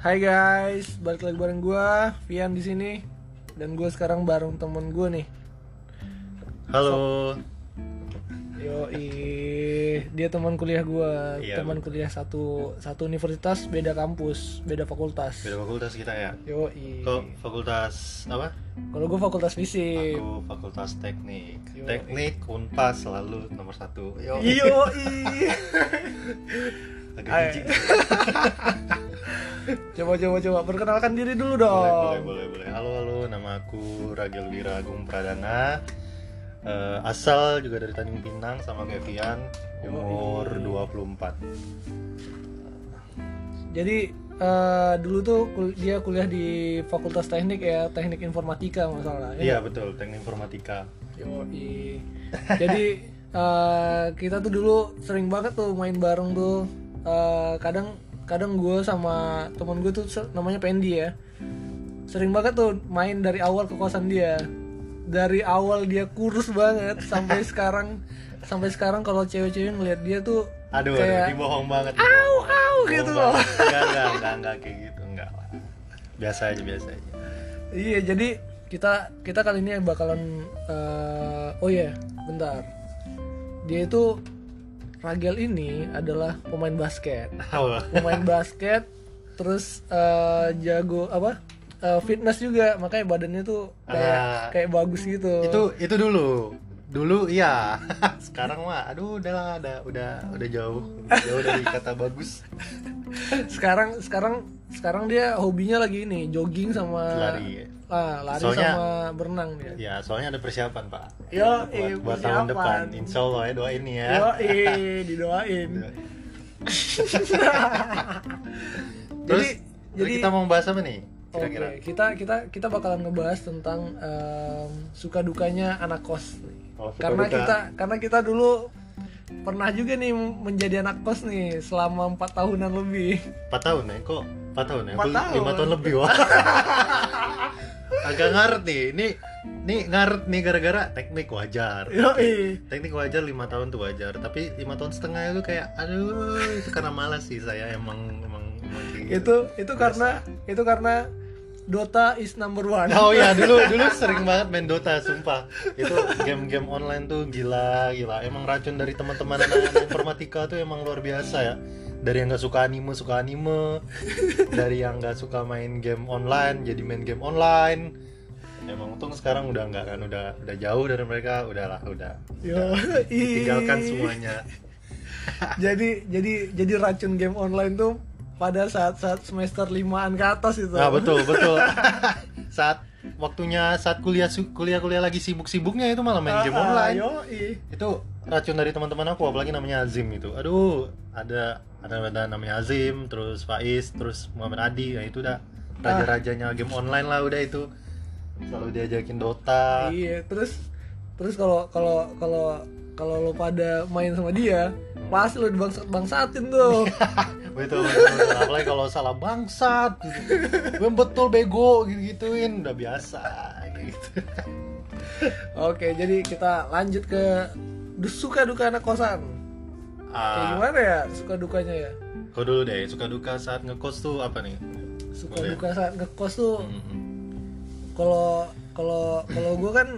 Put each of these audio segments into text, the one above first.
Hai guys, balik lagi bareng gua, Vian di sini. Dan gue sekarang bareng temen gue nih. Halo. Yo, dia teman kuliah gua, Iya, teman kuliah satu satu universitas, beda kampus, beda fakultas. Beda fakultas kita ya. Yo, Kok fakultas apa? Kalau gue fakultas fisik. Aku fakultas teknik. Yo. Teknik Unpas selalu nomor satu. Yo. Yo, Agak jijik. coba coba coba perkenalkan diri dulu dong. boleh, boleh, boleh. Halo, halo. Nama aku Ragil Wira Agung Pradana. Eh, asal juga dari Tanjung Pinang sama kayak Vian. Umur 24. Jadi eh, dulu tuh kul- dia kuliah di Fakultas Teknik ya, Teknik Informatika masalah. Iya, betul. Teknik Informatika. Yoi. Jadi eh, kita tuh dulu sering banget tuh main bareng tuh. Eh, kadang kadang gue sama temen gue tuh namanya Pendi ya. Sering banget tuh main dari awal ke kosan dia. Dari awal dia kurus banget sampai sekarang sampai sekarang kalau cewek-cewek ngeliat dia tuh Aduh, kayak aduh, dibohong banget. au au gitu loh. Enggak, enggak, enggak, enggak kayak gitu, enggak lah. Biasa aja, biasa aja. Iya, jadi kita kita kali ini bakalan eh, oh iya, bentar. Dia itu Ragel ini adalah pemain basket. Pemain basket terus eh, jago apa? eh, fitness juga, makanya badannya tuh kayak Ah. kayak bagus gitu. itu itu dulu dulu iya sekarang mah aduh udah lah udah udah udah jauh udah jauh dari kata bagus sekarang sekarang sekarang dia hobinya lagi ini jogging sama lari Ah, lari Soalnya- sama berenang dia. ya soalnya ada persiapan pak Yo, buat, eh, buat tahun persiapan. depan insya Allah ya doain nih ya Yo, didoain. terus Jadi- kita mau bahas apa nih Oke, kira-kira kita kita kita bakalan ngebahas tentang em, suka dukanya anak kos. Oh, suka karena duka. kita karena kita dulu pernah juga nih menjadi anak kos nih selama empat tahunan lebih. empat tahun ya kok empat tahun ya Empat tahun. lima tahun lebih wah agak ngaret nih ini ini ngaret nih gara-gara teknik wajar. Yoi. teknik wajar lima tahun tuh wajar. Tapi lima tahun setengah itu kayak aduh itu karena malas sih saya emang emang, emang gitu. Itu itu karena itu karena Dota is number one. oh ya dulu dulu sering banget main Dota sumpah. Itu game-game online tuh gila gila. Emang racun dari teman-teman anak-anak informatika tuh emang luar biasa ya dari yang nggak suka anime suka anime dari yang nggak suka main game online jadi main game online emang untung sekarang udah nggak kan udah udah jauh dari mereka udahlah udah Yo, tinggalkan semuanya Jadi jadi jadi racun game online tuh pada saat-saat semester limaan ke atas itu. Nah betul betul. saat waktunya saat kuliah kuliah kuliah lagi sibuk-sibuknya itu malah main game Ah, online. yoi. Itu racun dari teman-teman aku apalagi namanya Azim itu. Aduh ada ada, ada namanya Azim, terus Faiz, terus Muhammad Adi. Nah itu udah raja-rajanya game online lah udah itu. Selalu diajakin Dota. Iya, terus terus kalau kalau kalau kalau lo pada main sama dia, pasti lo dibangsat bangsatin tuh. betul, betul, betul. Apalagi kalau salah bangsat. Gue betul bego gitu-gituin udah biasa gitu. Oke, jadi kita lanjut ke suka duka anak kosan. Kayak Ah, gimana ya suka dukanya ya? kau dulu deh, suka duka saat ngekos tuh apa nih? Suka Boleh. duka saat ngekos tuh kalau kalau kalau gue kan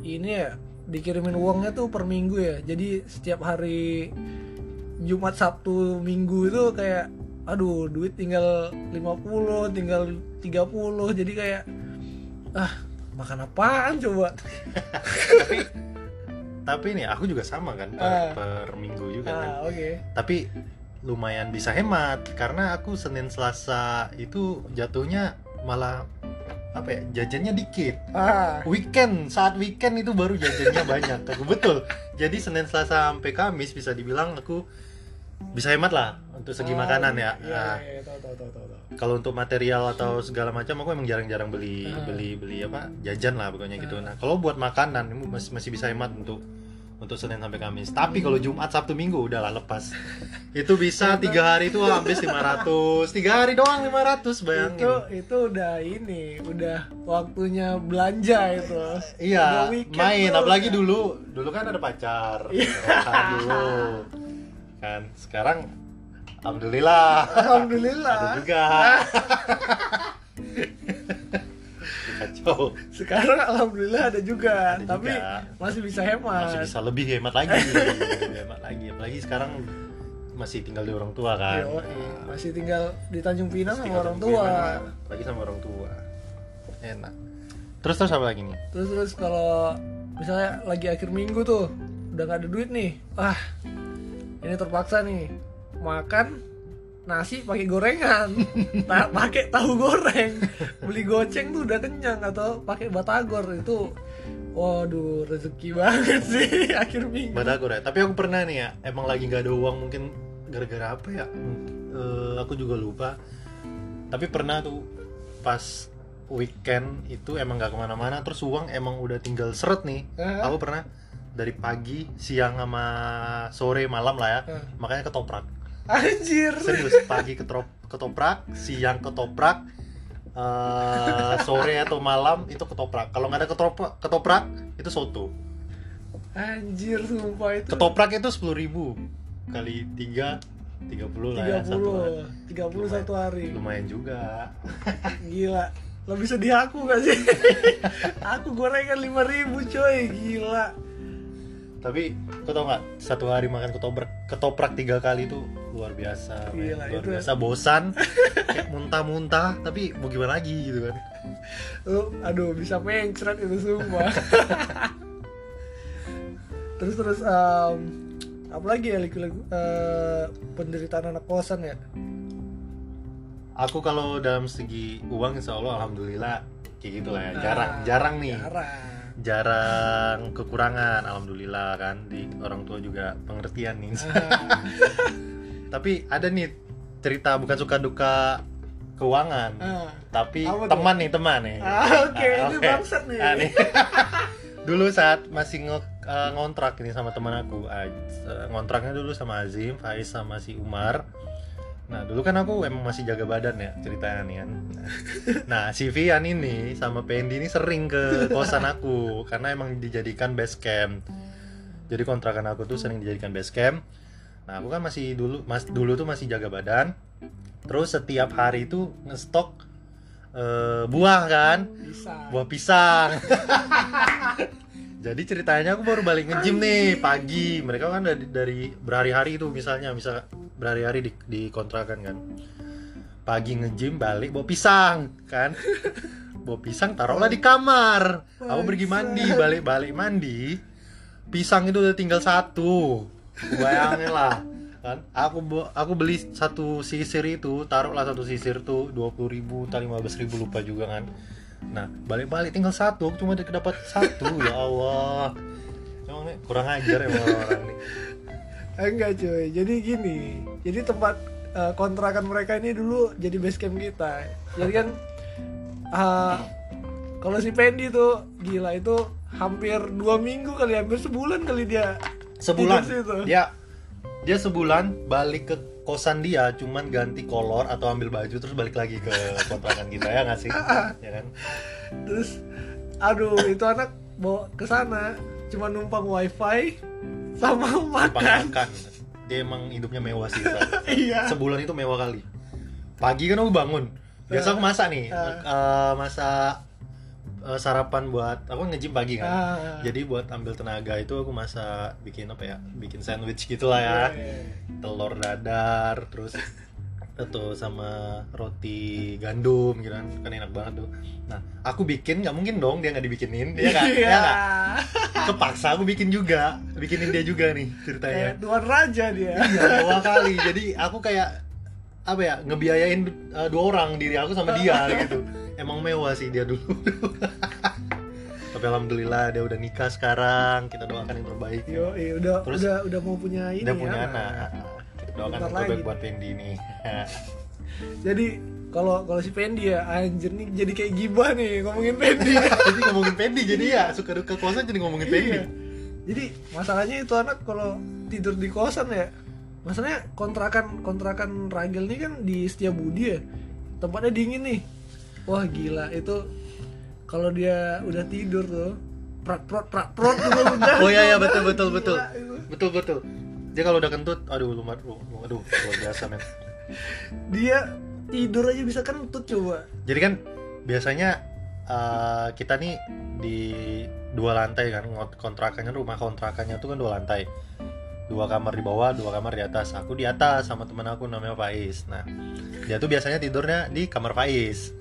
ini ya dikirimin uangnya tuh per minggu ya. Jadi setiap hari Jumat, Sabtu, Minggu itu kayak aduh duit tinggal 50, tinggal 30. Jadi kayak ah makan apaan coba? tapi nih aku juga sama kan per, Ah. per minggu juga kan. Ah, oke. tapi lumayan bisa hemat karena aku Senin Selasa itu jatuhnya malah apa ya jajannya dikit. Ah, weekend saat weekend itu baru jajannya banyak. Aku betul. Jadi Senin Selasa sampai Kamis bisa dibilang aku bisa hemat lah untuk segi ah, makanan ya Iya, Nah, iya, iya, tahu tahu tahu tahu. tahu. kalau untuk material atau segala macam aku emang jarang-jarang beli Ah. beli beli apa jajan lah pokoknya gitu nah kalau buat makanan ini masih masih bisa hemat untuk untuk Senin sampai Kamis tapi kalau Jumat Sabtu Minggu udahlah lepas itu bisa tiga hari itu habis 500 tiga hari doang 500 bayangin Itu itu udah ini, udah waktunya belanja itu. iya main apalagi dulu dulu kan ada pacar Iya. dulu kan. Sekarang alhamdulillah. Alhamdulillah. Ada juga. Kacau sekarang alhamdulillah ada juga. Ada tapi juga. masih bisa hemat. Masih bisa lebih hemat lagi. Lebih hemat lagi. Apalagi sekarang masih tinggal di orang tua kan. Yoi, masih tinggal di Tanjung Pinang sama orang tua Pinang, lagi sama orang tua. Enak. Terus terus apa lagi nih? Terus terus kalau misalnya lagi akhir minggu tuh udah gak ada duit nih. Ah ini terpaksa nih. Makan nasi pakai gorengan. Tak pakai tahu goreng. Beli goceng tuh udah kenyang atau pakai batagor. Itu waduh rezeki banget sih akhir minggu. Batagor ya? Tapi aku pernah nih ya emang lagi nggak ada uang mungkin gara-gara apa ya? Eh, aku juga lupa. Tapi pernah tuh pas weekend itu emang nggak ke mana-mana terus uang emang udah tinggal seret nih. Hah? aku pernah dari pagi siang sama sore malam lah ya. Hah. makanya ketoprak. Anjir. Serius pagi ketrop, ketoprak siang ketoprak eh, sore atau malam itu ketoprak. Kalau nggak ada ketoprak ketoprak itu soto. Anjir sumpah itu. Ketoprak itu sepuluh ribu kali tiga tiga puluh lah ya satu hari. 30 30 satu hari. Lumayan juga. Gila. Lebih sedih aku gak sih? aku gorengan 5000 coy. Gila tapi kau tau nggak satu hari makan ketoprak ketoprak tiga kali itu luar biasa. Gila, luar itu- biasa bosan. Kayak muntah-muntah tapi mau gimana lagi gitu kan. Lu, Aduh bisa mencret itu semua. Terus terus um, Apa lagi ya liku, liku, eh, Penderitaan anak kosan ya? Aku kalau dalam segi uang insya Allah alhamdulillah kayak gitu lah ya. Nah, jarang jarang nih. Jarang jarang kekurangan alhamdulillah kan? Di orang tua juga pengertian nih. Tapi ada nih cerita bukan suka duka keuangan ah. tapi teman nih teman nih. Ah, Oke Ah, ini bangsat nih. Ah, nih. dulu saat masih nge eh, ngontrak ini sama teman aku eh, ngontraknya dulu sama Azim Faiz sama si Umar nah dulu kan aku emang masih jaga badan ya ceritanya nih kan. Nah si Vian ini sama Pendi ini sering ke kosan aku karena emang dijadikan base camp. Jadi kontrakan aku tuh sering dijadikan base camp. Nah aku kan masih dulu mas dulu tuh masih jaga badan. Terus setiap hari itu ngestok eh, buah kan? Bisa buah pisang. Jadi ceritanya aku baru balik nge-gym nih pagi. Mereka kan dari, dari berhari-hari itu misalnya, bisa berhari-hari di, di kontrakan kan. Pagi nge-gym balik bawa pisang kan. Bawa pisang taruhlah di kamar. Aku pergi mandi, balik-balik mandi. Pisang itu udah tinggal satu. Bayangin lah kan aku aku beli satu sisir itu taruhlah satu sisir tuh dua puluh ribu atau lima ribu lupa juga kan Nah, balik-balik tinggal satu, cuma dapat satu ya Allah. Emang nih, kurang ajar emang orang nih. Enggak cuy, jadi gini Jadi tempat eh, kontrakan mereka ini dulu jadi base camp kita Jadi kan eh, Kalau si Pendi tuh gila itu hampir dua minggu kali hampir sebulan kali dia Sebulan. situ. Dia dia sebulan balik ke kosan dia cuman ganti kolor atau ambil baju terus balik lagi ke kontrakan kita ya nggak sih? ya kan? Terus aduh itu anak bawa ke sana cuma numpang wifi sama makan makan. Dia emang hidupnya mewah sih. Iya Sebulan itu mewah kali. Pagi kan aku bangun. Biasa aku masak nih. Ah. eh, masak eh, sarapan buat aku nge-gym pagi kan. Ah. Jadi buat ambil tenaga itu aku masak bikin apa ya? Bikin sandwich gitu lah ya. Iya. Telur dadar terus atau sama roti gandum gitu kan. Kan enak banget tuh. Nah, aku bikin nggak mungkin dong dia nggak dibikinin. Dia nggak, Iya. ya nggak? Kepaksa aku bikin juga. Bikinin dia juga nih ceritanya. Kayak tuan raja dia Iya, dua kali. Jadi aku kayak apa ya ngebiayain uh, dua orang diri aku sama dia gitu. Emang mewah sih dia dulu. Tapi alhamdulillah dia udah nikah sekarang. Kita doakan yang terbaik. Yo, iya, udah Terus- udah udah mau punya ini Udah punya ya, anak. Doakan terbaik buat Pendi nih. Jadi kalau kalau si Pendi ya anjir nih jadi kayak gibah nih ngomongin Pendi. jadi ngomongin Pendi jadi ya suka duka kosan jadi ngomongin Pendi. Iya. Jadi masalahnya itu anak kalau tidur di kosan ya, masalahnya kontrakan kontrakan Ragil nih kan di Setiabudi ya, tempatnya dingin nih. Wah gila itu kalau dia udah tidur tuh prat prat prat prat udah. Oh iya iya betul betul betul. Betul betul. Dia kalau udah kentut, aduh lu, lu, lu- aduh luar biasa men. dia tidur aja bisa kentut coba. Jadi kan biasanya eh, kita nih di dua lantai kan kontrakannya rumah kontrakannya tuh kan dua lantai. Dua kamar di bawah dua kamar di atas. Aku di atas sama teman aku namanya Faiz. Nah dia tuh biasanya tidurnya di kamar Faiz.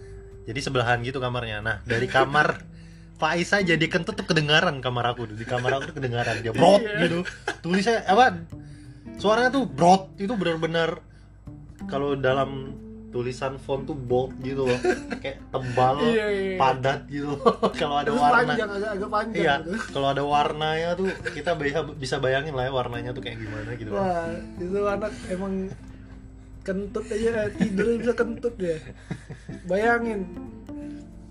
Jadi sebelahan gitu kamarnya. Nah dari kamar Faiz aja dia kentut tuh kedengaran kamar aku di kamar aku tuh kedengaran. Dia brot Iya. gitu. Tulisnya apa suaranya tuh brot itu benar-benar kalau dalam tulisan font tuh bold gitu loh kayak tebal Iya, iya, iya. padat gitu kalau ada terus warna panjang agak agak panjang iya gitu. kalau ada warnanya tuh kita bisa bisa bayangin lah ya warnanya tuh kayak gimana gitu wah itu anak emang kentut aja tidur bisa kentut ya bayangin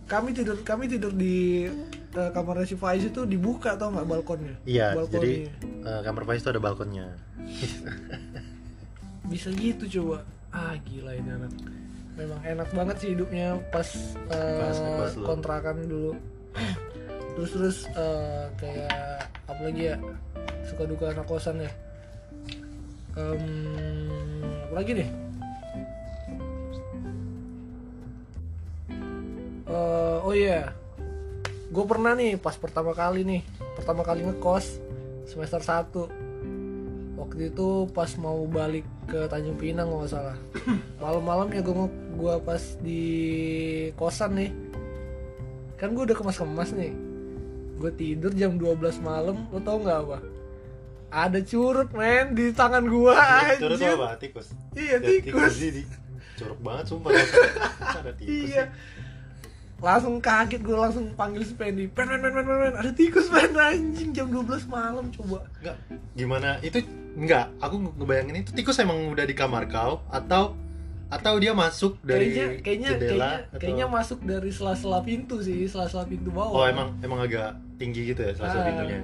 kami tidur kami tidur di eh, kamarnya si Faiz itu dibuka tau nggak balkonnya iya Balkonnya. jadi eh, kamar Faiz tuh ada balkonnya. Bisa gitu coba. Ah gila ini anak. Memang enak banget sih hidupnya pas, eh, Pas lu. kontrakan dulu. Terus terus eh, kayak apa lagi ya? Suka duka anak kosan ya. Em, apa lagi nih? Eh, oh iya. Gue pernah nih pas pertama kali nih pertama kali ngekos semester 1 waktu itu pas mau balik ke Tanjung Pinang nggak salah malam-malam ya gue gua pas di kosan nih kan gue udah kemas-kemas nih gue tidur jam 12 malam lo tau nggak apa ada curut men di tangan gua Curut apa? Tikus. Iya, Ya, tikus. ini curug banget sumpah. ada tikus. iya langsung kaget gue langsung panggil si Pendi pen pen pen pen pen, ada tikus pen anjing jam 12 malam coba Enggak, gimana? Itu enggak, aku ngebayangin itu tikus emang udah di kamar kau atau atau dia masuk dari kayaknya kayaknya jendela kayaknya, atau kayaknya masuk dari sela-sela pintu sih sela-sela pintu bawah Oh, emang emang agak tinggi gitu ya satu Ah. pintunya.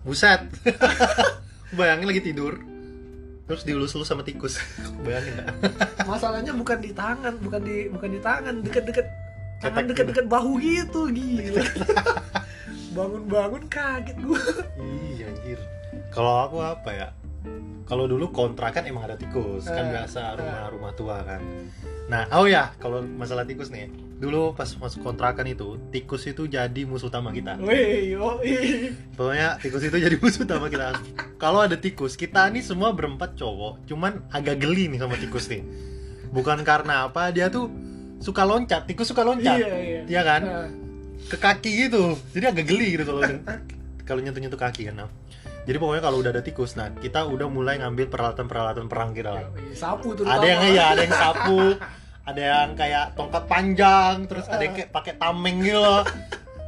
Buset. Bayangin lagi tidur. Terus dielus-elus sama tikus. Bayangin masalahnya bukan di tangan bukan di bukan di tangan deket-deket Cetek deket-deket bahu gitu gila bangun-bangun kaget gue Iya anjir. Kalau aku apa ya? Kalau dulu kontrakan emang ada tikus, kan Eh, biasa rumah-rumah tua kan. Nah, oh ya, kalau masalah tikus nih. Dulu pas masuk kontrakan itu, tikus itu jadi musuh utama kita. Wih, ih. Pokoknya tikus itu jadi musuh utama kita. Kalau ada tikus, kita nih semua berempat cowok, cuman agak geli nih sama tikus nih. Bukan karena apa, dia tuh suka loncat, tikus suka loncat. Iya, iya. Iya kan? Nah, ke kaki gitu jadi agak geli gitu kalau kalau nyentuh nyentuh kaki kan nah. jadi pokoknya kalau udah ada tikus nah kita udah mulai ngambil peralatan peralatan perang kita lah yoi, sapu terutama. ada yang iya ada yang sapu ada yang kayak tongkat panjang terus ada yang kayak pakai tameng gitu loh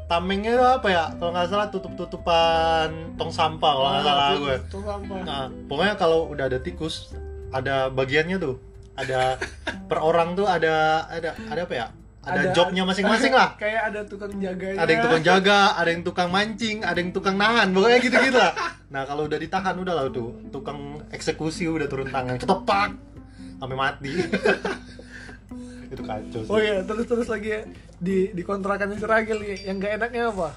tamengnya itu apa ya kalau nggak salah tutup tutupan tong sampah kalau nggak salah Ah, gue tuh sampah. nah pokoknya kalau udah ada tikus ada bagiannya tuh ada per orang tuh ada ada ada apa ya ada, jobnya masing-masing lah Kayak ada tukang jaganya. ada yang tukang jaga, ada yang tukang mancing, ada yang tukang nahan, pokoknya gitu-gitu lah. Nah kalau udah ditahan udah lah tuh, tukang eksekusi udah turun tangan, ketepak sampai mati. itu kacau sih. Oh iya, terus terus lagi ya di di kontrakan si Ragil nih, yang gak enaknya apa?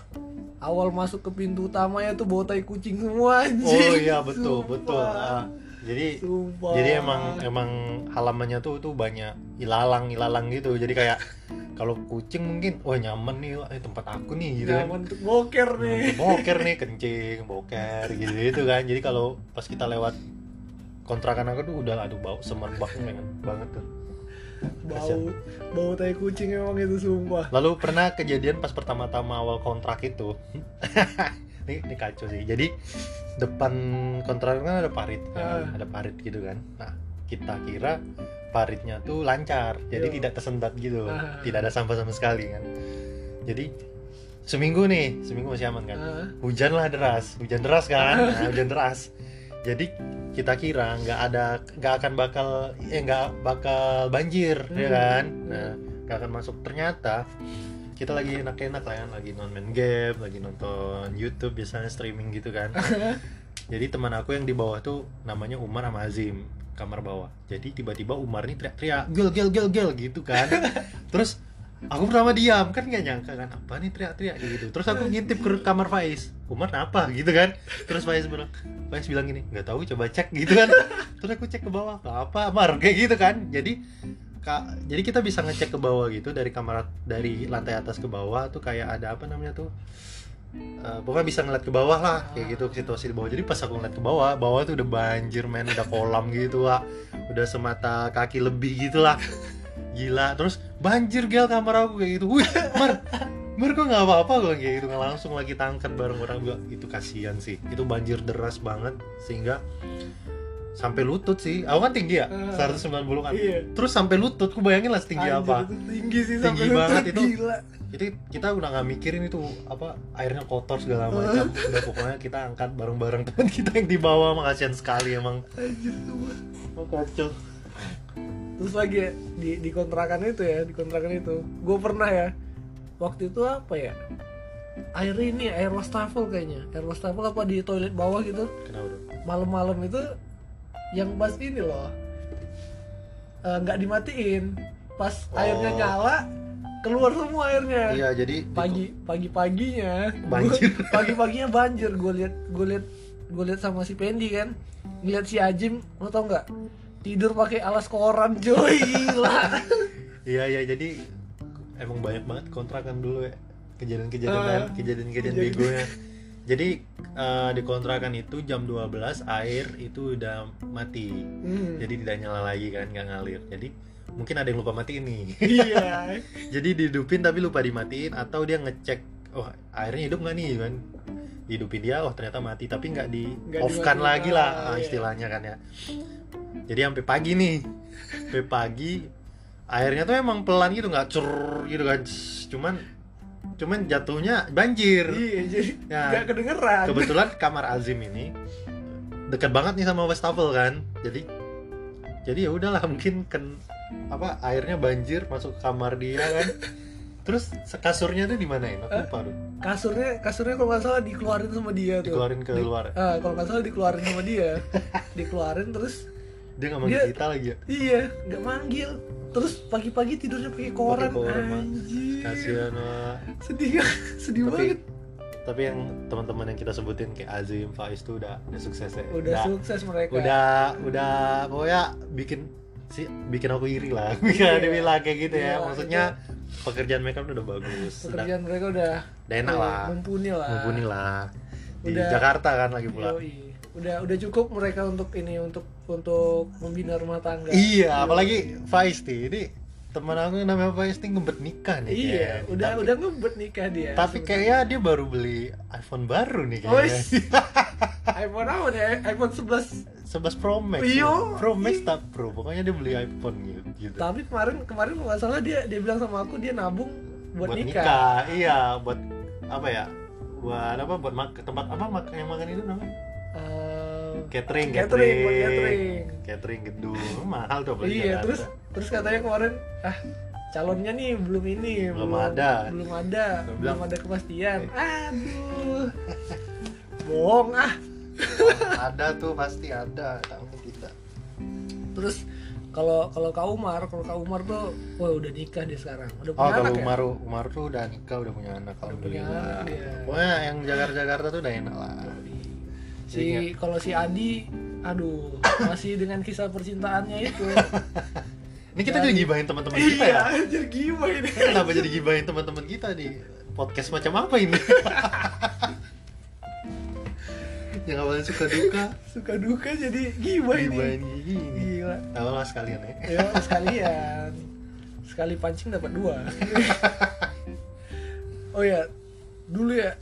Awal masuk ke pintu utamanya tuh bau tai kucing semua anjing. Oh iya betul Sumpah. betul. Ah, jadi Sumpah. jadi emang emang halamannya tuh tuh banyak ilalang ilalang gitu. Jadi kayak kalau kucing mungkin wah nyaman nih wah, eh, tempat aku nih gitu kan. nyaman untuk boker nih. Nah, boker nih kencing boker gitu gitu kan jadi kalau pas kita lewat kontrakan aku tuh udah aduh bau semerbak banget banget tuh Bau bau tai kucing emang itu sumpah. lalu pernah kejadian pas pertama-tama awal kontrak itu ini, ini kacau sih jadi depan kontrakan kan ada parit kan? Ah. ada parit gitu kan nah kita kira paritnya tuh lancar jadi Yo. tidak tersendat gitu Ah. tidak ada sampah sama sekali kan jadi seminggu nih seminggu masih aman kan Ah. hujan lah deras hujan deras kan nah, hujan deras jadi kita kira nggak ada nggak akan bakal eh nggak bakal banjir ya Hmm. kan nah nggak akan masuk ternyata kita lagi enak-enak lah ya lagi non main game lagi nonton YouTube biasanya streaming gitu kan. Jadi teman aku yang di bawah tuh namanya Umar sama Azim kamar bawah. Jadi tiba-tiba Umar nih teriak-teriak gel gel gel gel gitu kan. Terus aku pertama diam kan nggak nyangka kan apa nih teriak-teriak? Gitu. Terus aku ngintip ke kamar Faiz. Umar kenapa? Gitu kan. Terus Faiz bilang Faiz bilang gini nggak tahu coba cek gitu kan. Terus aku cek ke bawah "Nggak apa Mar? Kayak gitu kan. Jadi kak jadi kita bisa ngecek ke bawah gitu dari kamar dari lantai atas ke bawah tuh kayak ada apa namanya tuh? Eh, pokoknya bisa ngeliat ke bawah lah kayak gitu situasi di bawah. Jadi pas aku ngeliat ke bawah bawah tuh udah banjir men udah kolam gitu lah udah semata kaki lebih gitu lah. Gila. Terus banjir gel kamar aku kayak gitu. Wih mar mar kok nggak apa-apa? Gue kayak gitu. Langsung lagi tangkat bareng orang gua itu kasihan sih. Itu banjir deras banget sehingga sampai lutut sih. Aku kan tinggi ya? Ah. 190 kan Iya. terus sampai lutut ku bayangin lah setinggi Anjir, apa. tinggi sih Tinggi sampai banget lutut, itu. gila. Jadi kita udah nggak mikirin itu apa airnya kotor segala macam. Udah pokoknya kita angkat bareng-bareng. Teman kita yang di bawah emang kasihan sekali emang. Anjir tuh oh, kacau. Terus lagi ya, di di kontrakan itu ya di kontrakan itu. Gue pernah ya waktu itu apa ya? Air ini air wastafel kayaknya. Air wastafel apa di toilet bawah gitu. Kenapa malam-malam itu yang pas ini loh. Eh, nggak dimatiin. Pas Oh. airnya nyala keluar semua airnya. Iya jadi di- pagi pagi paginya Banjir. pagi paginya banjir. Gue lihat gue lihat gue lihat sama si Pendi kan. Ngeliat si Ajim lo tau nggak? Tidur pakai alas koran coy. Gila. Iya iya jadi emang banyak banget kontrakan dulu ya. Kejadian-kejadian Ah, kejadian-kejadian kejadian. begonya jadi eh, di kontrakan itu jam 12 air itu udah mati. Hmm. jadi tidak nyala lagi kan nggak ngalir. Jadi mungkin ada yang lupa matiin nih. Iya. Jadi dihidupin tapi lupa dimatiin atau dia ngecek oh airnya hidup nggak nih? Kan. Hidupin dia oh ternyata mati tapi nggak di Nggak off kan lagi lah Ah, ah, iya. istilahnya kan ya. Jadi sampai pagi nih sampai pagi airnya tuh emang pelan gitu nggak cur gitu kan. Cuman cuman jatuhnya banjir. Iya jadi Ya. nggak kedengeran. Kebetulan kamar Azim ini dekat banget nih sama Westafel kan? Jadi jadi ya udahlah mungkin kan apa airnya banjir masuk ke kamar dia kan? Terus kasurnya tuh di mana ya aku lupa tuh. Kasurnya kasurnya kalau nggak salah dikeluarin sama dia tuh. Dikeluarin ke Di- ah, kalau nggak salah dikeluarin sama dia. Dikeluarin terus dia nggak manggil dia- kita lagi ya? iya nggak manggil. Terus pagi-pagi tidurnya pakai koran, koran, anjir kasihan Wak. sedih sedih tapi banget. tapi yang teman-teman yang kita sebutin kayak Azim Faiz tuh udah udah sukses ya? Udah, sukses mereka. udah udah pokoknya bikin sih bikin aku iri lah. Bikin Iya. ada bilang kayak gitu Iya, ya maksudnya pekerjaan mereka udah bagus. Udah, pekerjaan mereka udah udah enak lah. mumpuni lah. Mumpuni lah. Di Udah. Jakarta kan lagi pula. Yoi. Udah udah cukup mereka untuk ini untuk untuk membina rumah tangga. Iya Yoi. apalagi Faiz nih ini teman aku yang namanya Faiz nih ngebet nikah nih iya kayaknya. udah tapi, udah ngebet nikah dia. Tapi kayaknya dia baru beli iPhone baru nih Oh, kayaknya. iPhone apa nih? iPhone 11 11 Pro Max Iya. ya. Pro Max tak Pro pokoknya dia beli iPhone gitu, tapi kemarin kemarin nggak salah dia dia bilang sama aku dia nabung buat, nikah. iya buat apa ya? Buat apa? Buat mak tempat apa? Makan yang makan itu namanya Catering Catering, catering. catering. Gedung mahal tuh apalagi iya terus terus katanya kemarin ah calonnya nih belum ini Belum ada. belum ada Belum belum ada. kepastian. Aduh. Bohong ah. Ada tuh pasti ada tapi tidak terus kalau kalau Kak Umar kalau Kak Umar tuh wah udah nikah dia sekarang udah oh punya kalau anak ya? Umar Umar tuh udah nikah udah punya anak Udah punya anak dia. pokoknya yang Jakarta Jakarta tuh udah enak lah si kalau si Adi aduh masih dengan kisah percintaannya itu. Ini kita jadi gibahin teman-teman kita ya? iya anjir gimana ini kenapa jadi gibahin teman-teman kita di podcast macam apa ini? Yang awalnya suka duka. Suka duka jadi gimana ini gibahin gini. Gila. Lah sekalian ya. Ya sekalian. Sekali pancing dapat dua. Oh ya dulu ya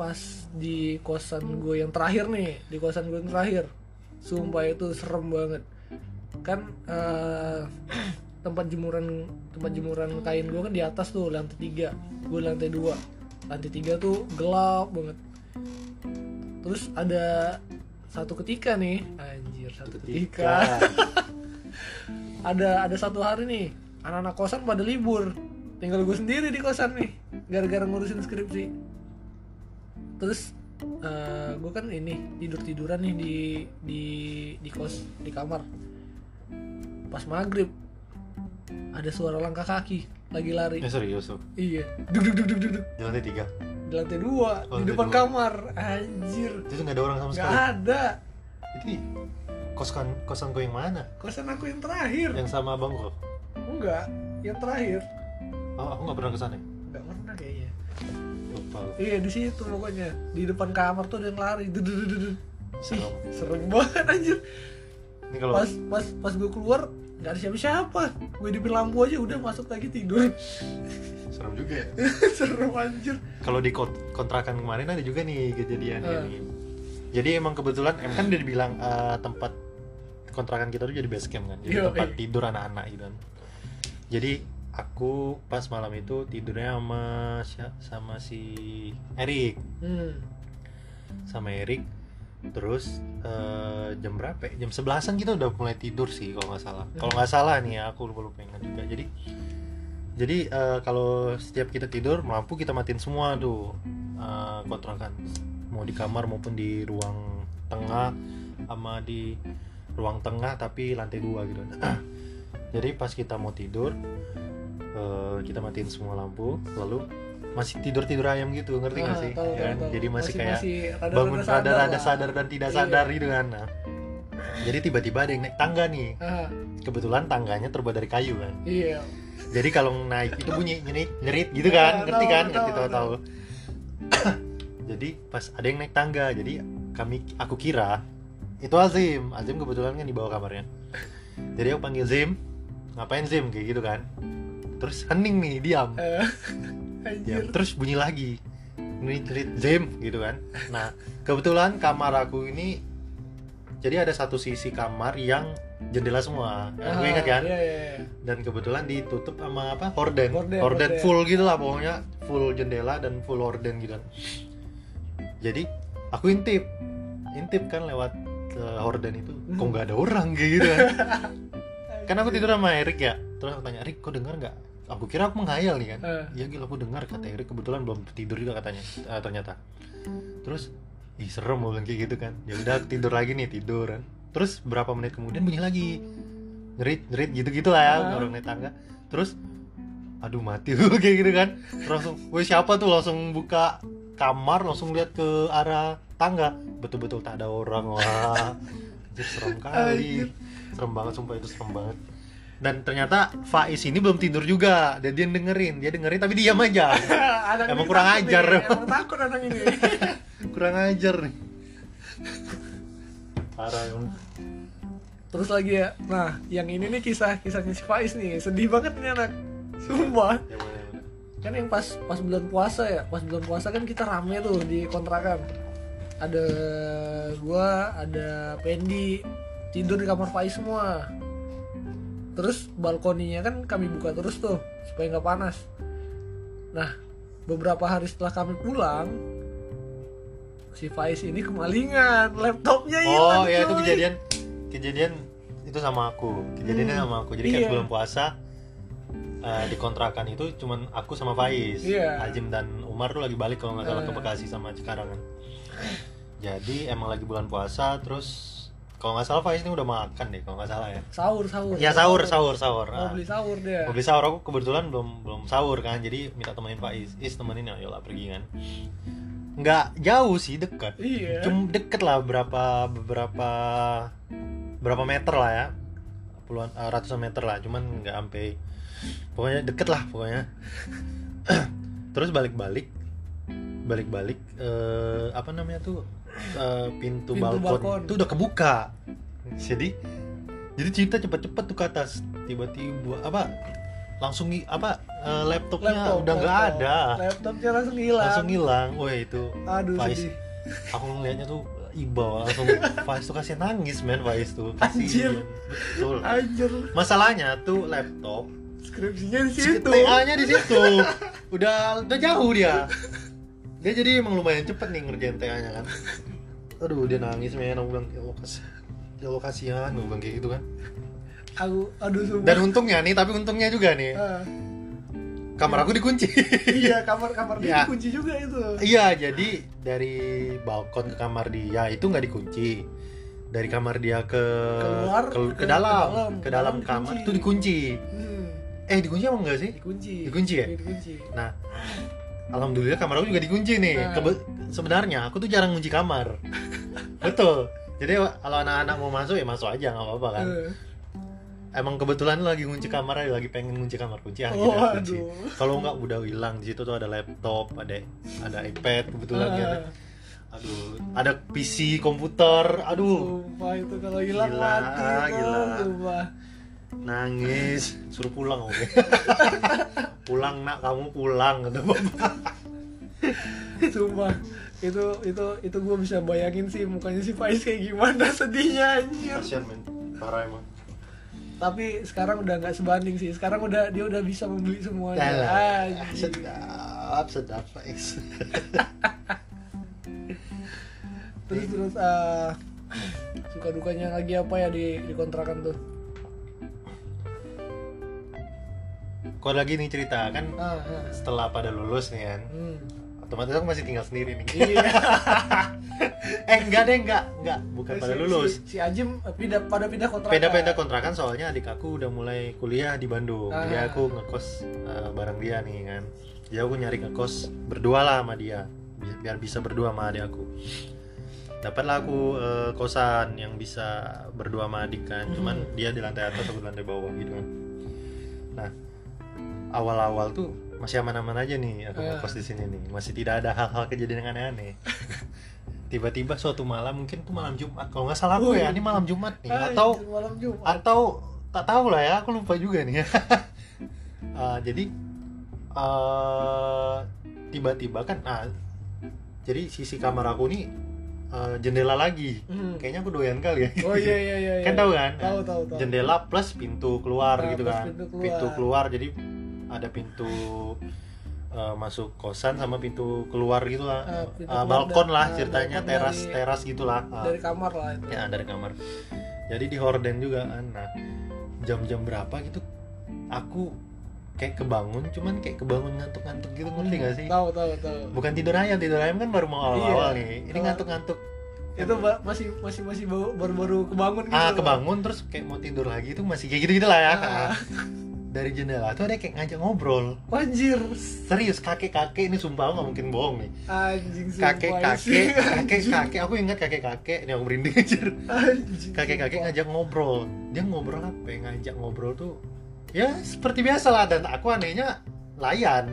pas di kosan gue yang terakhir nih di kosan gue yang terakhir. Sumpah itu serem banget. Kan eh, tempat jemuran tempat jemuran kain gue kan di atas tuh lantai tiga. Gue lantai dua. Lantai tiga tuh gelap banget. Terus ada satu ketika nih anjir satu ketika. Ada ada satu hari nih anak-anak kosan pada libur. Tinggal gue sendiri di kosan nih gara-gara ngurusin skripsi terus gue kan ini tidur tiduran nih di di di kos di kamar. Pas maghrib ada suara langkah kaki lagi lari. Eh serius tuh, iya. Duk duk duk duk duk, di lantai tiga? Di lantai dua Oh, di depan dua. kamar. Anjir. Itu nggak ada orang sama nggak sekali? ada. Jadi kosan kosan kau yang mana? kosan aku yang terakhir. Yang sama abang kau? enggak yang terakhir. Oh aku nggak pernah ke sana Lu. iya di situ pokoknya di depan kamar tuh ada yang lari. Ih, Serem. banget anjir Ini kalau pas pas pas gue keluar nggak ada siapa-siapa gue hidupin lampu aja udah masuk lagi tidur serem juga ya serem anjir Kalau di kont- kontrakan kemarin ada juga nih kejadian Eh. ini. Jadi emang kebetulan em kan udah dibilang eh, tempat kontrakan kita tuh jadi base camp kan, jadi Yo, tempat iya. tidur anak-anak gitu kan. Jadi aku pas malam itu tidurnya sama si- sama si Erik, hmm. sama Erik. Terus eh, jam berapa? ya? Jam sebelasan kita udah mulai tidur sih kalau nggak salah. Kalau nggak salah nih ya, aku lupa lupa ingat juga. Jadi jadi eh, kalau setiap kita tidur lampu kita matiin semua tuh eh, kontrakan mau di kamar maupun di ruang tengah sama di ruang tengah tapi lantai dua gitu jadi pas kita mau tidur eh, kita matiin semua lampu lalu masih tidur tidur ayam gitu ngerti nggak Ah, sih? tahu, Ya tahu, kan? tahu. jadi masih, kayak rada-rada bangun rada-rada sadar dan tidak Iya. sadar gitu kan? Nah, jadi tiba-tiba ada yang naik tangga nih. Ah, kebetulan tangganya terbuat dari kayu kan? Iya. Jadi kalau naik itu bunyi nyerit nyerit gitu kan? Ah, ngerti tahu, kan? tahu, ngerti tahu tahu. tahu. jadi pas ada yang naik tangga jadi kami aku kira itu Azim. Azim kebetulan kan di bawah kamarnya. Jadi aku panggil Zim ngapain Zim? Kayak gitu kan terus hening nih diam. Diam anjir. Terus bunyi lagi. Nyerit nyerit Zim gitu kan. Nah kebetulan kamar aku ini jadi ada satu sisi kamar yang jendela semua. Aku Ah, ingat kan? iya, iya, iya. dan kebetulan ditutup sama apa? Horden. Horden, horden, horden. full gitu lah pokoknya. Full jendela dan full horden gitu kan. Jadi aku intip. Intip kan lewat eh, horden itu. Kok nggak ada orang kayak gitu kan? Kan aku tidur sama Erik ya. Terus aku tanya Erik kok dengar nggak aku kira aku menghayal nih kan. Eh. iya gila aku dengar kata Erik kebetulan belum tidur juga katanya eh, ternyata. Terus ih serem bilang kayak gitu kan. Ya udah tidur lagi nih tidur kan terus berapa menit kemudian bunyi lagi. Ngerit ngerit gitu gitu lah ya Ah. orang naik tangga. Terus aduh mati kayak gitu kan. Terus langsung woi siapa tuh? Langsung buka kamar langsung lihat ke arah tangga. Betul-betul tak ada orang wah. Serem kali. Serem banget sumpah itu serem banget dan ternyata Faiz ini belum tidur juga. Dan dia dengerin. Dia dengerin tapi diam aja. Anak Emang ini kurang ajar, nih, emang. takut anak ini. Kurang ajar nih. Parah emang terus lagi ya. Nah yang ini nih kisah kisahnya si Faiz nih. Sedih banget nih anak. Sumpah. Ya boleh. kan yang pas pas bulan puasa ya. Pas bulan puasa kan kita rame tuh di kontrakan. Ada gua ada Pendi. Tidur di kamar Faiz semua terus balkoninya kan kami buka terus tuh supaya nggak panas nah beberapa hari setelah kami pulang si Faiz ini kemalingan laptopnya hilang oh ya itu kejadian kejadian itu sama aku kejadiannya Hmm, sama aku jadi kan iya. sebelum puasa eh, di kontrakan itu cuman aku sama Faiz Iya. Azim dan Umar tuh lagi balik kalau nggak salah ke Eh. Bekasi sama Cikarang kan jadi emang lagi bulan puasa terus kalau nggak salah Faiz ini udah makan deh kalau nggak salah ya. Sahur sahur. Ya sahur sahur sahur. Mau Ah. beli sahur dia. Mau beli sahur aku kebetulan belum belum sahur kan jadi minta temenin Pak Is temenin ya yolah pergi kan. Nggak jauh sih dekat. Iya. Cuma deket lah berapa beberapa berapa meter lah ya. Puluhan eh, ratusan meter lah cuman nggak sampai pokoknya deket lah pokoknya. Terus balik-balik balik-balik eh, apa namanya tuh eh, pintu, Pintu balkon, balkon. itu udah kebuka. Jadi jadi cerita cepet-cepet tuh ke atas. Tiba-tiba apa? Langsung apa? Eh, laptopnya Laptop, udah nggak laptop. ada. Laptopnya langsung hilang. Langsung hilang. Wah itu aduh Faiz. sedih. Aku ngeliatnya tuh iba. Langsung Faiz tuh kasih nangis men Faiz tuh. Anjir. kasih betul. Anjir. Masalahnya tuh laptop skripsinya di situ. TA nya di situ. Udah udah jauh dia dia jadi emang lumayan cepet nih ngerjain TA nya kan aduh dia nangis men aku bilang ya kasih ya Allah kasihan gue bilang kayak gitu kan aku aduh sumpah dan untungnya nih tapi untungnya juga nih Ah, kamar aku dikunci iya kamar kamar Ya. dia kunci juga itu Iya, jadi dari balkon ke kamar dia itu nggak dikunci. Dari kamar dia ke Keluar, ke, ke ke- dalam, ke dalam. ke dalam kamar dikunci. itu dikunci. hmm. eh dikunci apa enggak sih dikunci Dikunci ya? Iya, dikunci nah alhamdulillah kamar aku juga dikunci nih. Nah. Kebe- sebenarnya aku tuh jarang kunci kamar. Betul. Jadi kalau anak-anak mau masuk ya masuk aja nggak apa-apa kan? Eh, emang kebetulan lagi kunci kamar aja lagi pengen kunci kamar kunci aja Oh, kunci. Kalau nggak udah hilang di situ tuh ada laptop ada ada iPad kebetulan kan. Ah, aduh ada PC komputer aduh. Sumpah itu kalau hilang Gila, mati tuh, gila. sumpah nangis. Suruh pulang oke pulang nak kamu pulang kata bapak. Sumpah. Itu itu itu gue bisa bayangin sih mukanya si Faiz kayak gimana sedihnya anjir. Kasian men. Parah emang. Tapi sekarang udah nggak sebanding sih. Sekarang udah dia udah bisa membeli semuanya. Yalah, sedap sedap Faiz. Terus terus eh, suka dukanya lagi apa ya di di kontrakan tuh kok lagi nih cerita kan ah, ah. setelah pada lulus nih kan? Hmm. otomatis aku masih tinggal sendiri nih. Iya. Eh enggak deh enggak enggak. Bukan pada Si- lulus. si, si Ajim eh, pindah pada pindah kontrakan beda-beda kontrakan soalnya adik aku udah mulai kuliah di Bandung. Ah. jadi aku ngekos eh, bareng dia nih kan? Jadi aku nyari ngekos berdua lah sama dia. Bi- biar bisa berdua sama adik aku. Dapatlah aku eh, kosan yang bisa berdua sama adik kan? Cuman Hmm. dia di lantai atas aku di lantai bawah gitu kan. Nah awal-awal tuh masih aman-aman aja nih aku Ah. ngekos di sini nih masih tidak ada hal-hal kejadian yang aneh-aneh tiba-tiba suatu malam mungkin tuh malam Jumat kalau nggak salah aku Wih. ya ini malam Jumat nih Anjir, atau malam Jumat atau tak tahu lah ya aku lupa juga nih Eh, jadi eh, tiba-tiba kan nah, jadi sisi kamar aku nih eh, jendela lagi Hmm. kayaknya aku doyan kali ya oh iya iya iya kan iya. tahu kan tahu tahu tahu jendela plus pintu keluar Nah, gitu kan pintu keluar. jadi ada pintu eh, masuk kosan sama pintu keluar gitu lah. Ah, Eh, keluar balkon dan- lah ah, ceritanya balkon teras dari- teras gitulah Ah. dari kamar lah itu. Ya dari kamar. Jadi di horden juga kan. Nah jam-jam berapa gitu aku kayak kebangun cuman kayak kebangun ngantuk-ngantuk gitu ngerti gak sih? tahu tahu tahu. Bukan tidur ayam tidur ayam kan baru mau awal-awal Iya. nih. Ini ngantuk-ngantuk. Itu masih masih masih baru baru, kebangun gitu ah kebangun terus kayak mau tidur lagi tuh masih kayak gitu gitu lah ya Ah. Dari jendela tuh ada kayak ngajak ngobrol. Anjir serius kakek kakek ini sumpah aku nggak mungkin bohong nih. Anjing kakek kakek kakek kakek aku ingat kakek kakek ini aku merinding anjir. Kakek kakek ngajak ngobrol. Dia ngobrol apa ya? Ngajak ngobrol tuh ya seperti biasa lah dan aku anehnya layan.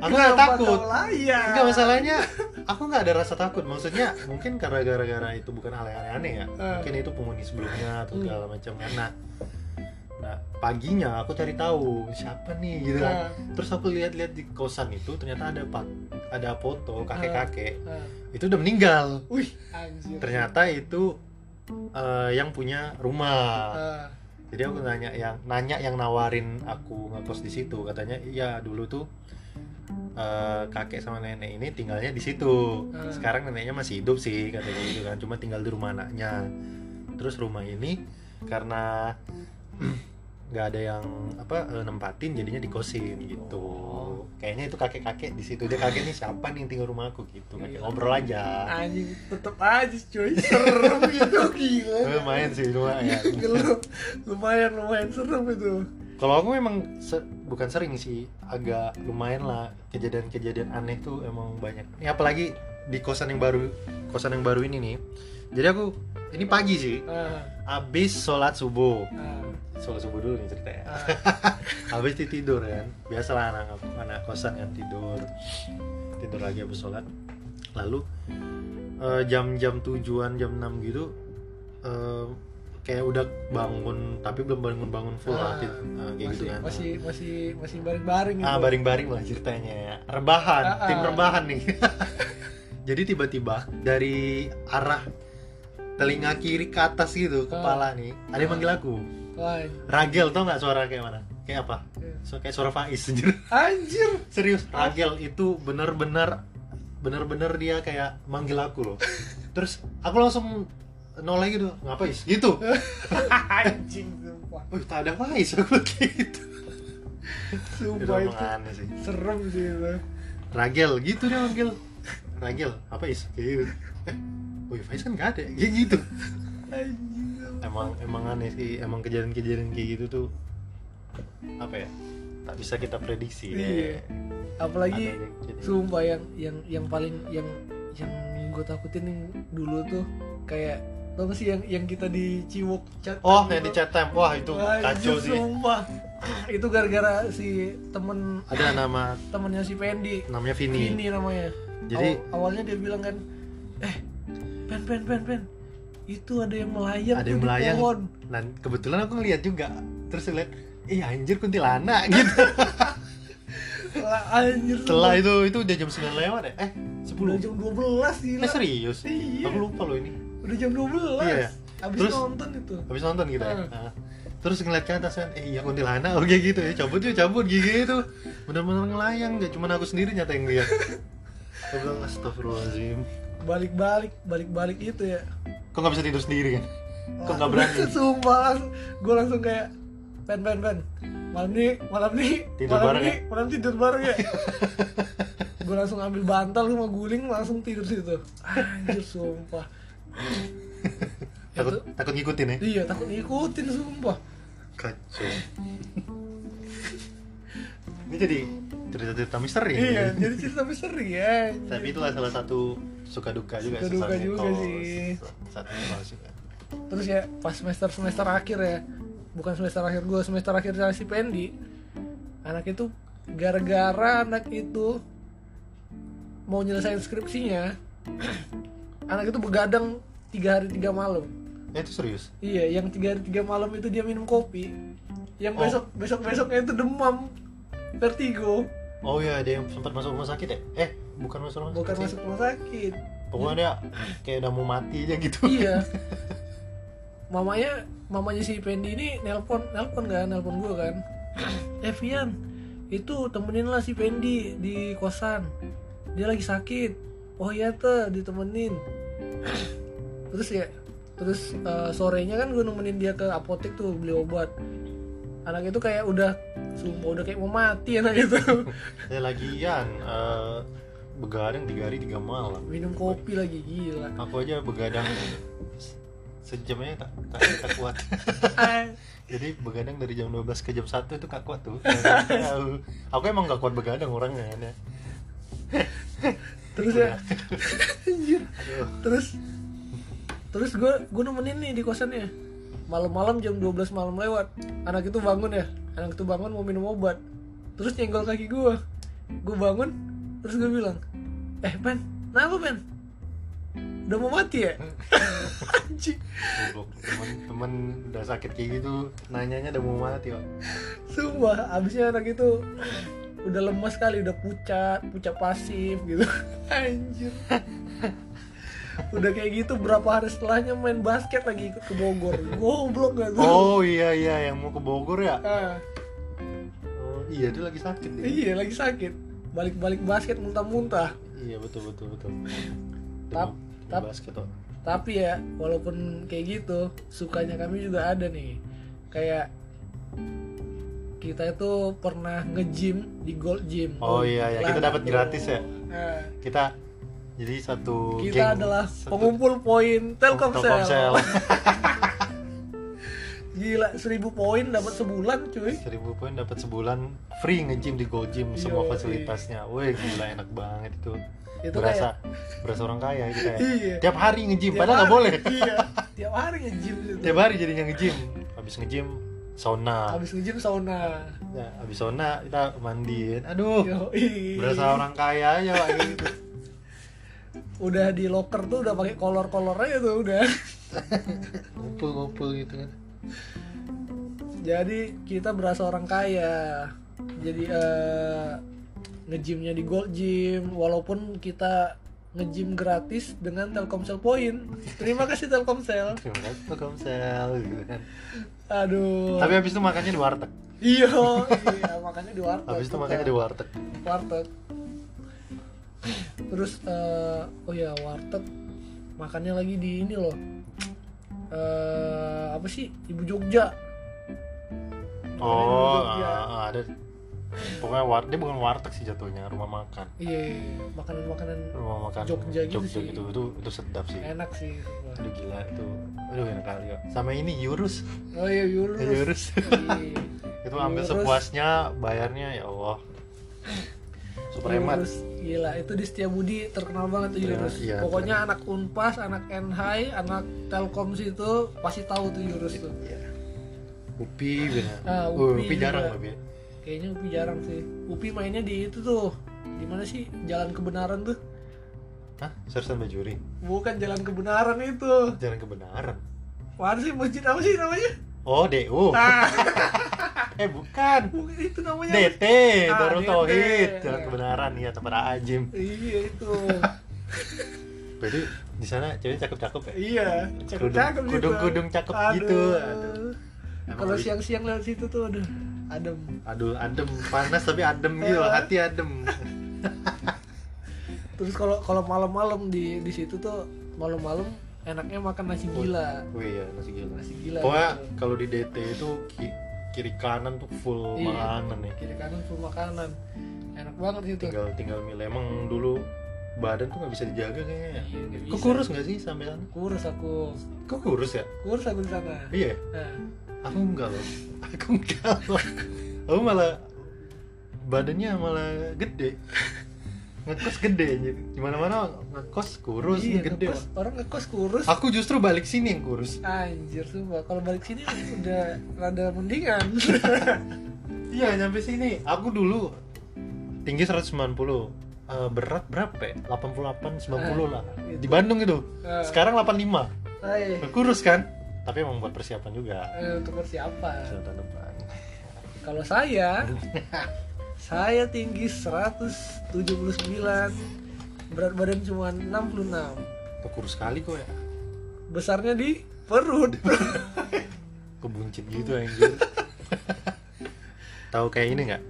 Aku nggak Kenapa takut? Enggak masalahnya aku nggak ada rasa takut. Maksudnya mungkin karena gara-gara itu bukan hal yang aneh ya. Eh. mungkin itu penghuni sebelumnya atau Hmm. segala macam. Kan nah paginya aku cari tahu siapa nih gitu kan. Nah, terus aku lihat-lihat di kosan itu ternyata ada pak ada foto kakek-kakek. Nah. itu udah meninggal. Wih, anjir. ternyata itu eh, yang punya rumah. Ah, jadi aku nanya yang nanya yang nawarin aku ngekos di situ. Katanya iya dulu tuh eh, kakek sama nenek ini tinggalnya di situ. Sekarang neneknya masih hidup sih katanya gitu kan. Cuma tinggal di rumah anaknya. Terus rumah ini karena nggak ada yang apa eh, nempatin jadinya dikosin gitu. Oh. kayaknya itu kakek kakek di situ. Dia kakek nih siapa nih yang tinggal rumah aku? Gitu. Kakek ngobrol aja. Anjing tetep aja cuy. Serem gitu gila. Eh, main sih lumayan lumayan lumayan serem itu. Kalau aku memang se- bukan sering sih, agak lumayan lah. Kejadian-kejadian aneh tuh emang banyak. Ini apalagi di kosan yang baru, kosan yang baru ini nih. Jadi aku ini pagi sih, ah, abis sholat subuh, ah, sholat subuh dulu nih ceritanya. ah. Habis tidur kan, biasalah anak anak kosan kan tidur, tidur lagi habis sholat. Lalu eh, jam-jam tujuan jam 6 gitu, eh, kayak udah bangun tapi belum bangun bangun full Ah, gitu. Nah, kayak masih, gitu kan. masih masih masih baring-baring gitu. Ah, baring-baring lah ceritanya ya. Rebahan, Ah, ah. tim rebahan nih. Jadi tiba-tiba dari arah telinga kiri ke atas gitu, Ah. kepala nih, ada yang manggil aku. Wah, Ragel tau nggak suara kayak mana? Kayak apa? So, kayak suara Faiz anjir. anjir Serius, Ragel itu bener-bener bener-bener dia kayak manggil aku loh. Terus aku langsung noleh gitu, ngapain? Gitu. anjing sumpah Wih, tak ada Faiz aku gitu. Itu sumpah itu aneh sih. serem sih itu Ragel gitu dia manggil Ragel apa is kayak gitu eh oh ya Faiz kan gak ada kayak gitu. Emang emang aneh sih emang kejadian-kejadian kayak gitu tuh apa ya tak bisa kita prediksi Iya. apalagi sumpah yang yang yang paling yang yang gue takutin yang dulu tuh kayak tau gak sih yang yang kita di Ciwok chat oh yang di chat time wah itu Wah, kacau sih. sumpah. Itu gara-gara si temen ada nama temennya si Pendi namanya Vini. Vini namanya. Jadi- Aw- awalnya dia bilang kan eh pen pen pen pen. Itu ada yang melayang ada yang melayang. pohon." dan kebetulan aku ngeliat juga. Terus lihat ih anjir kuntilanak gitu. Anjir. Setelah itu itu udah jam 9 lewat ya? Eh 10 udah jam 12 gila. Eh serius? Iya. aku lupa loh ini. Udah jam 12 Iya. abis Terus- nonton itu. Habis nonton gitu ya? Hmm. Nah, terus ngeliat ke atas kan eh iya kuntilanak oke gitu ya. Cabut yuk cabut gigi itu. Bener-bener ngelayang gak cuma aku sendiri nyata yang lihat aku bilang astagfirullahaladzim balik-balik balik-balik itu ya. Kok nggak bisa tidur sendiri kan? Kok nggak berani? sumpah gue langsung kayak pen pen pen malam nih malam nih Tidur malam bareng nih malam tidur bareng ya. Gue langsung ambil bantal sama guling langsung tidur situ. Anjir sumpah. Takut Itu- takut ngikutin ya? Iya takut ngikutin sumpah. Kacau. Ini jadi cerita-cerita misteri iya nih. jadi cerita misteri ya tapi itulah salah satu suka duka juga Suka duka juga sih. saat ini terus ya pas semester semester akhir ya bukan semester akhir gue semester akhir sama si Pendi anak itu gara-gara anak itu mau nyelesain skripsinya anak itu begadang tiga hari tiga malam Eh, itu serius iya yang tiga hari tiga malam itu dia minum kopi yang Oh. besok besok besoknya itu demam vertigo oh iya ada yang sempat masuk rumah sakit ya? Eh bukan masuk rumah bukan sakit. masuk rumah sakit. Pokoknya dia kayak udah mau mati aja gitu. Iya. Mamanya mamanya si Pendi ini nelpon nelpon kan nelpon gue kan. Eh Vian itu temenin lah si Pendi di kosan. Dia lagi sakit. Oh iya tuh ditemenin. Terus ya terus eh, sorenya kan gue nemenin dia ke apotek tuh beli obat anak itu kayak udah sumpah udah kayak mau mati anak itu. Saya lagian eh, begadang tiga hari tiga malam. Minum kopi lagi gila. Aku aja begadang se- sejamnya tak, tak, tak kuat. Jadi begadang dari jam 12 ke jam 1 itu gak kuat tuh. Aku emang gak kuat begadang orangnya ya. Terus ya. Aduh. terus terus gue gue nemenin nih di kosannya malam-malam jam 12 malam lewat. Anak itu bangun ya. Anak itu bangun mau minum obat. Terus nyenggol kaki gue gue bangun terus gue bilang eh Ben kenapa Ben udah mau mati ya? Anjing. Goblok. temen-temen udah sakit kayak gitu nanyanya udah mau mati kok sumpah abisnya anak itu udah lemas kali udah pucat pucat pasif gitu. Anjir udah kayak gitu berapa hari setelahnya main basket lagi ikut ke Bogor. Goblok gak tuh? Oh iya iya yang mau ke Bogor ya? Ah, oh, iya dia lagi sakit dia. iya lagi sakit. Balik-balik basket muntah-muntah. Iya betul betul betul. Tap- tap- basket kok tapi ya walaupun kayak gitu sukanya kami juga ada nih. Kayak kita itu pernah nge-gym di Gold Gym. Oh iya, ya. Kita dapat tuh. gratis ya? Nah, kita jadi satu kita geng, adalah satu- pengumpul poin Telkomsel. Telkomsel. Gila, 1000 poin dapat sebulan, cuy. 1000 poin dapat sebulan free nge-gym di Go Gym semua fasilitasnya. Wih gila enak banget itu. Itu berasa berasa orang kaya gitu ya. Iya. Tiap hari nge-gym Tiap padahal nggak boleh. Iya, tiap hari nge-gym gitu. Tiap hari jadinya nge-gym. Habis nge-gym sauna. Habis nge-gym sauna. Ya, habis sauna kita mandiin. Aduh. Yoi. Berasa orang kaya aja Pak kayak gitu. Udah di locker tuh udah pakai kolor-kolor aja tuh udah. Ngumpul-ngumpul gitu kan. Jadi kita berasa orang kaya. Jadi eh nge-gymnya di Gold Gym walaupun kita nge-gym gratis dengan Telkomsel Point. Terima kasih Telkomsel. Terima kasih Telkomsel gitu kan. Aduh. Tapi habis itu makannya di warteg. Iya, iya makanya di warteg. Habis itu makannya di warteg. warteg. Terus eh oh ya warteg makannya lagi di ini loh. Eh apa sih? Ibu Jogja. Oh, Jogja. ah, ada. Pokoknya war, dia bukan warteg sih jatuhnya, rumah makan. Iya, makanan-makanan Rumah makan Jogja gitu sih. gitu, itu itu sedap sih. enak sih. Aduh gila itu. Aduh enak kali kok. Sama ini Yurus. Oh iya, Yurus. Yurus. Iya. itu ambil sepuasnya bayarnya ya Allah super hemat gila itu di Setiabudi terkenal banget tuh Yurus. iya, Pokoknya anak Unpas, anak Enhai, anak Telkom situ pasti tahu tuh Yurus tuh. Iya. Upi. Ah, Oh, Upi Upi jarang tapi. Kayaknya Upi jarang sih. Upi mainnya di itu tuh. Di mana sih? Jalan Kebenaran tuh. Hah? Sersan Bajuri. Bukan Jalan Kebenaran itu. Jalan kebenaran. Mana sih masjid apa sih namanya? Oh, DU. Ah, eh, bukan. bukan itu namanya. DT, Ah, Darul. Tauhid, Jalan kebenaran ya tempat Ajim. Iya itu. Berarti di sana cewek cakep-cakep ya? iya, Kudung- cakep-cakep gitu. kudung-kudung cakep Aduh. gitu. Aduh. Kalau siang-siang lewat situ tuh aduh, adem. Aduh, adem, panas tapi adem gitu, Eh. hati adem. Terus kalau kalau malam-malam di di situ tuh malam-malam enaknya makan nasi gila. Wih ya, nasi gila. Nasi gila. Pokoknya gitu. kalau di DT itu kiri kanan tuh full Iya. makanan nih. kiri kanan full makanan. Enak banget situ. Tinggal tinggal milih. Emang dulu badan tuh nggak bisa dijaga kayaknya. ya? Iya, nggak Kok kurus nggak sih sampai sana? Kurus aku. Kok kurus ya? Kurus aku di sana. Iya. Nah, Aku enggak loh. Aku enggak loh. Aku malah badannya malah gede. Ngekos gede anjir. Gimana mana ngekos kurus iya, gede. ngekos, orang ngekos kurus. Aku justru balik sini yang kurus. Anjir sumpah, kalau balik sini udah rada mendingan. Iya, nyampe sini. Aku dulu tinggi 190. Eh, berat berapa ya? 88 90 lah. gitu. Di Bandung itu. Ah. Sekarang 85. Hai, Kurus kan? Tapi emang buat persiapan juga. eh, untuk persiapan. Kalau saya, saya tinggi 179, berat badan cuma 66. Kok kurus sekali kok ya? Besarnya di perut. Kebuncit gitu anjir. Tahu kayak ini nggak?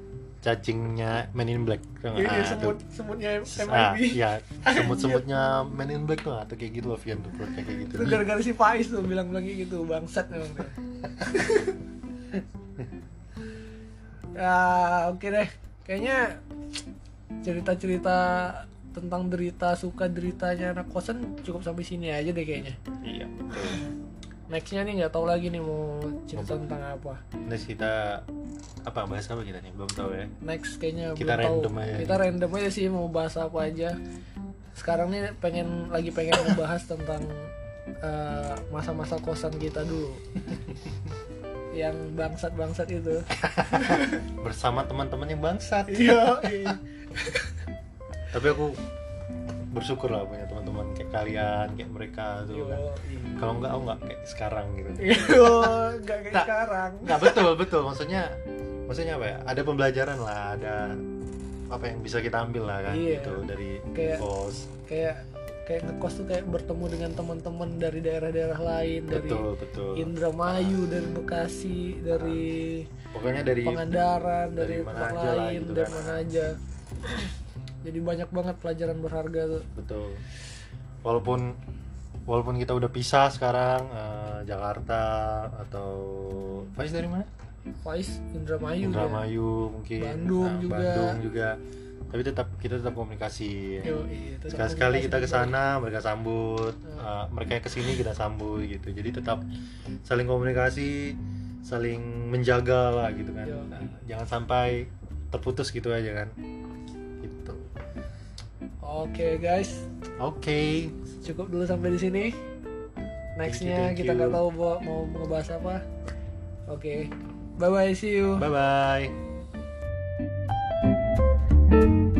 Cacingnya Men in Black. Nggak? Ini Ah, semut tuh. semutnya Ah, MIB. iya, semut-semutnya Men in Black tuh atau kayak gitu Avian tuh perutnya kayak gitu. Itu gara-gara si Faiz tuh bilang-bilang gitu, bangsat memang. ya, oke deh. Kayaknya cerita-cerita tentang derita suka deritanya anak kosan cukup sampai sini aja deh kayaknya. Iya. Nextnya nih nggak tahu lagi nih mau cerita tentang apa. Next kita apa bahas apa kita nih? Belum tahu ya. Next kayaknya Kita belum tahu. random aja. Kita random aja sih mau bahas apa aja. Sekarang nih pengen lagi pengen ngebahas tentang eh, masa-masa kosan kita dulu. yang bangsat-bangsat itu. Bersama teman-teman yang bangsat. Iya. Tapi aku bersyukur lah punya teman-teman kayak kalian, kayak mereka tuh kan. Kalau enggak, aku enggak kayak sekarang gitu. Iya, nggak kayak Nah. sekarang. Nggak betul betul maksudnya maksudnya apa ya? Ada pembelajaran lah, ada apa yang bisa kita ambil lah kan Iya. gitu dari Kayak- bos. Kayak kayak ngekos tuh kayak bertemu dengan teman-teman dari daerah-daerah lain, dari Betul betul. Indramayu, dari Bekasi, dari Pokoknya dari Pangandaran, dari dari, tempat lah lain, gitu dari kan. mana aja. Jadi banyak banget pelajaran berharga tuh. betul. Walaupun walaupun kita udah pisah sekarang eh, Jakarta atau Faiz dari mana? Faiz, Indramayu, Indramayu mungkin Bandung Nah, juga. Bandung juga tapi tetap kita tetap komunikasi. Ya. Yo, iya, sekali sekali kita ke sana mereka sambut. Uh, mereka yang ke sini kita sambut gitu. Jadi tetap saling komunikasi saling menjaga lah gitu kan. Yo. Nah, jangan sampai terputus gitu aja kan. Gitu. Oke guys, oke. Cukup dulu sampai di sini. Nextnya kita nggak tahu mau mau ngebahas apa. Oke, bye bye, see you. bye bye Thank you.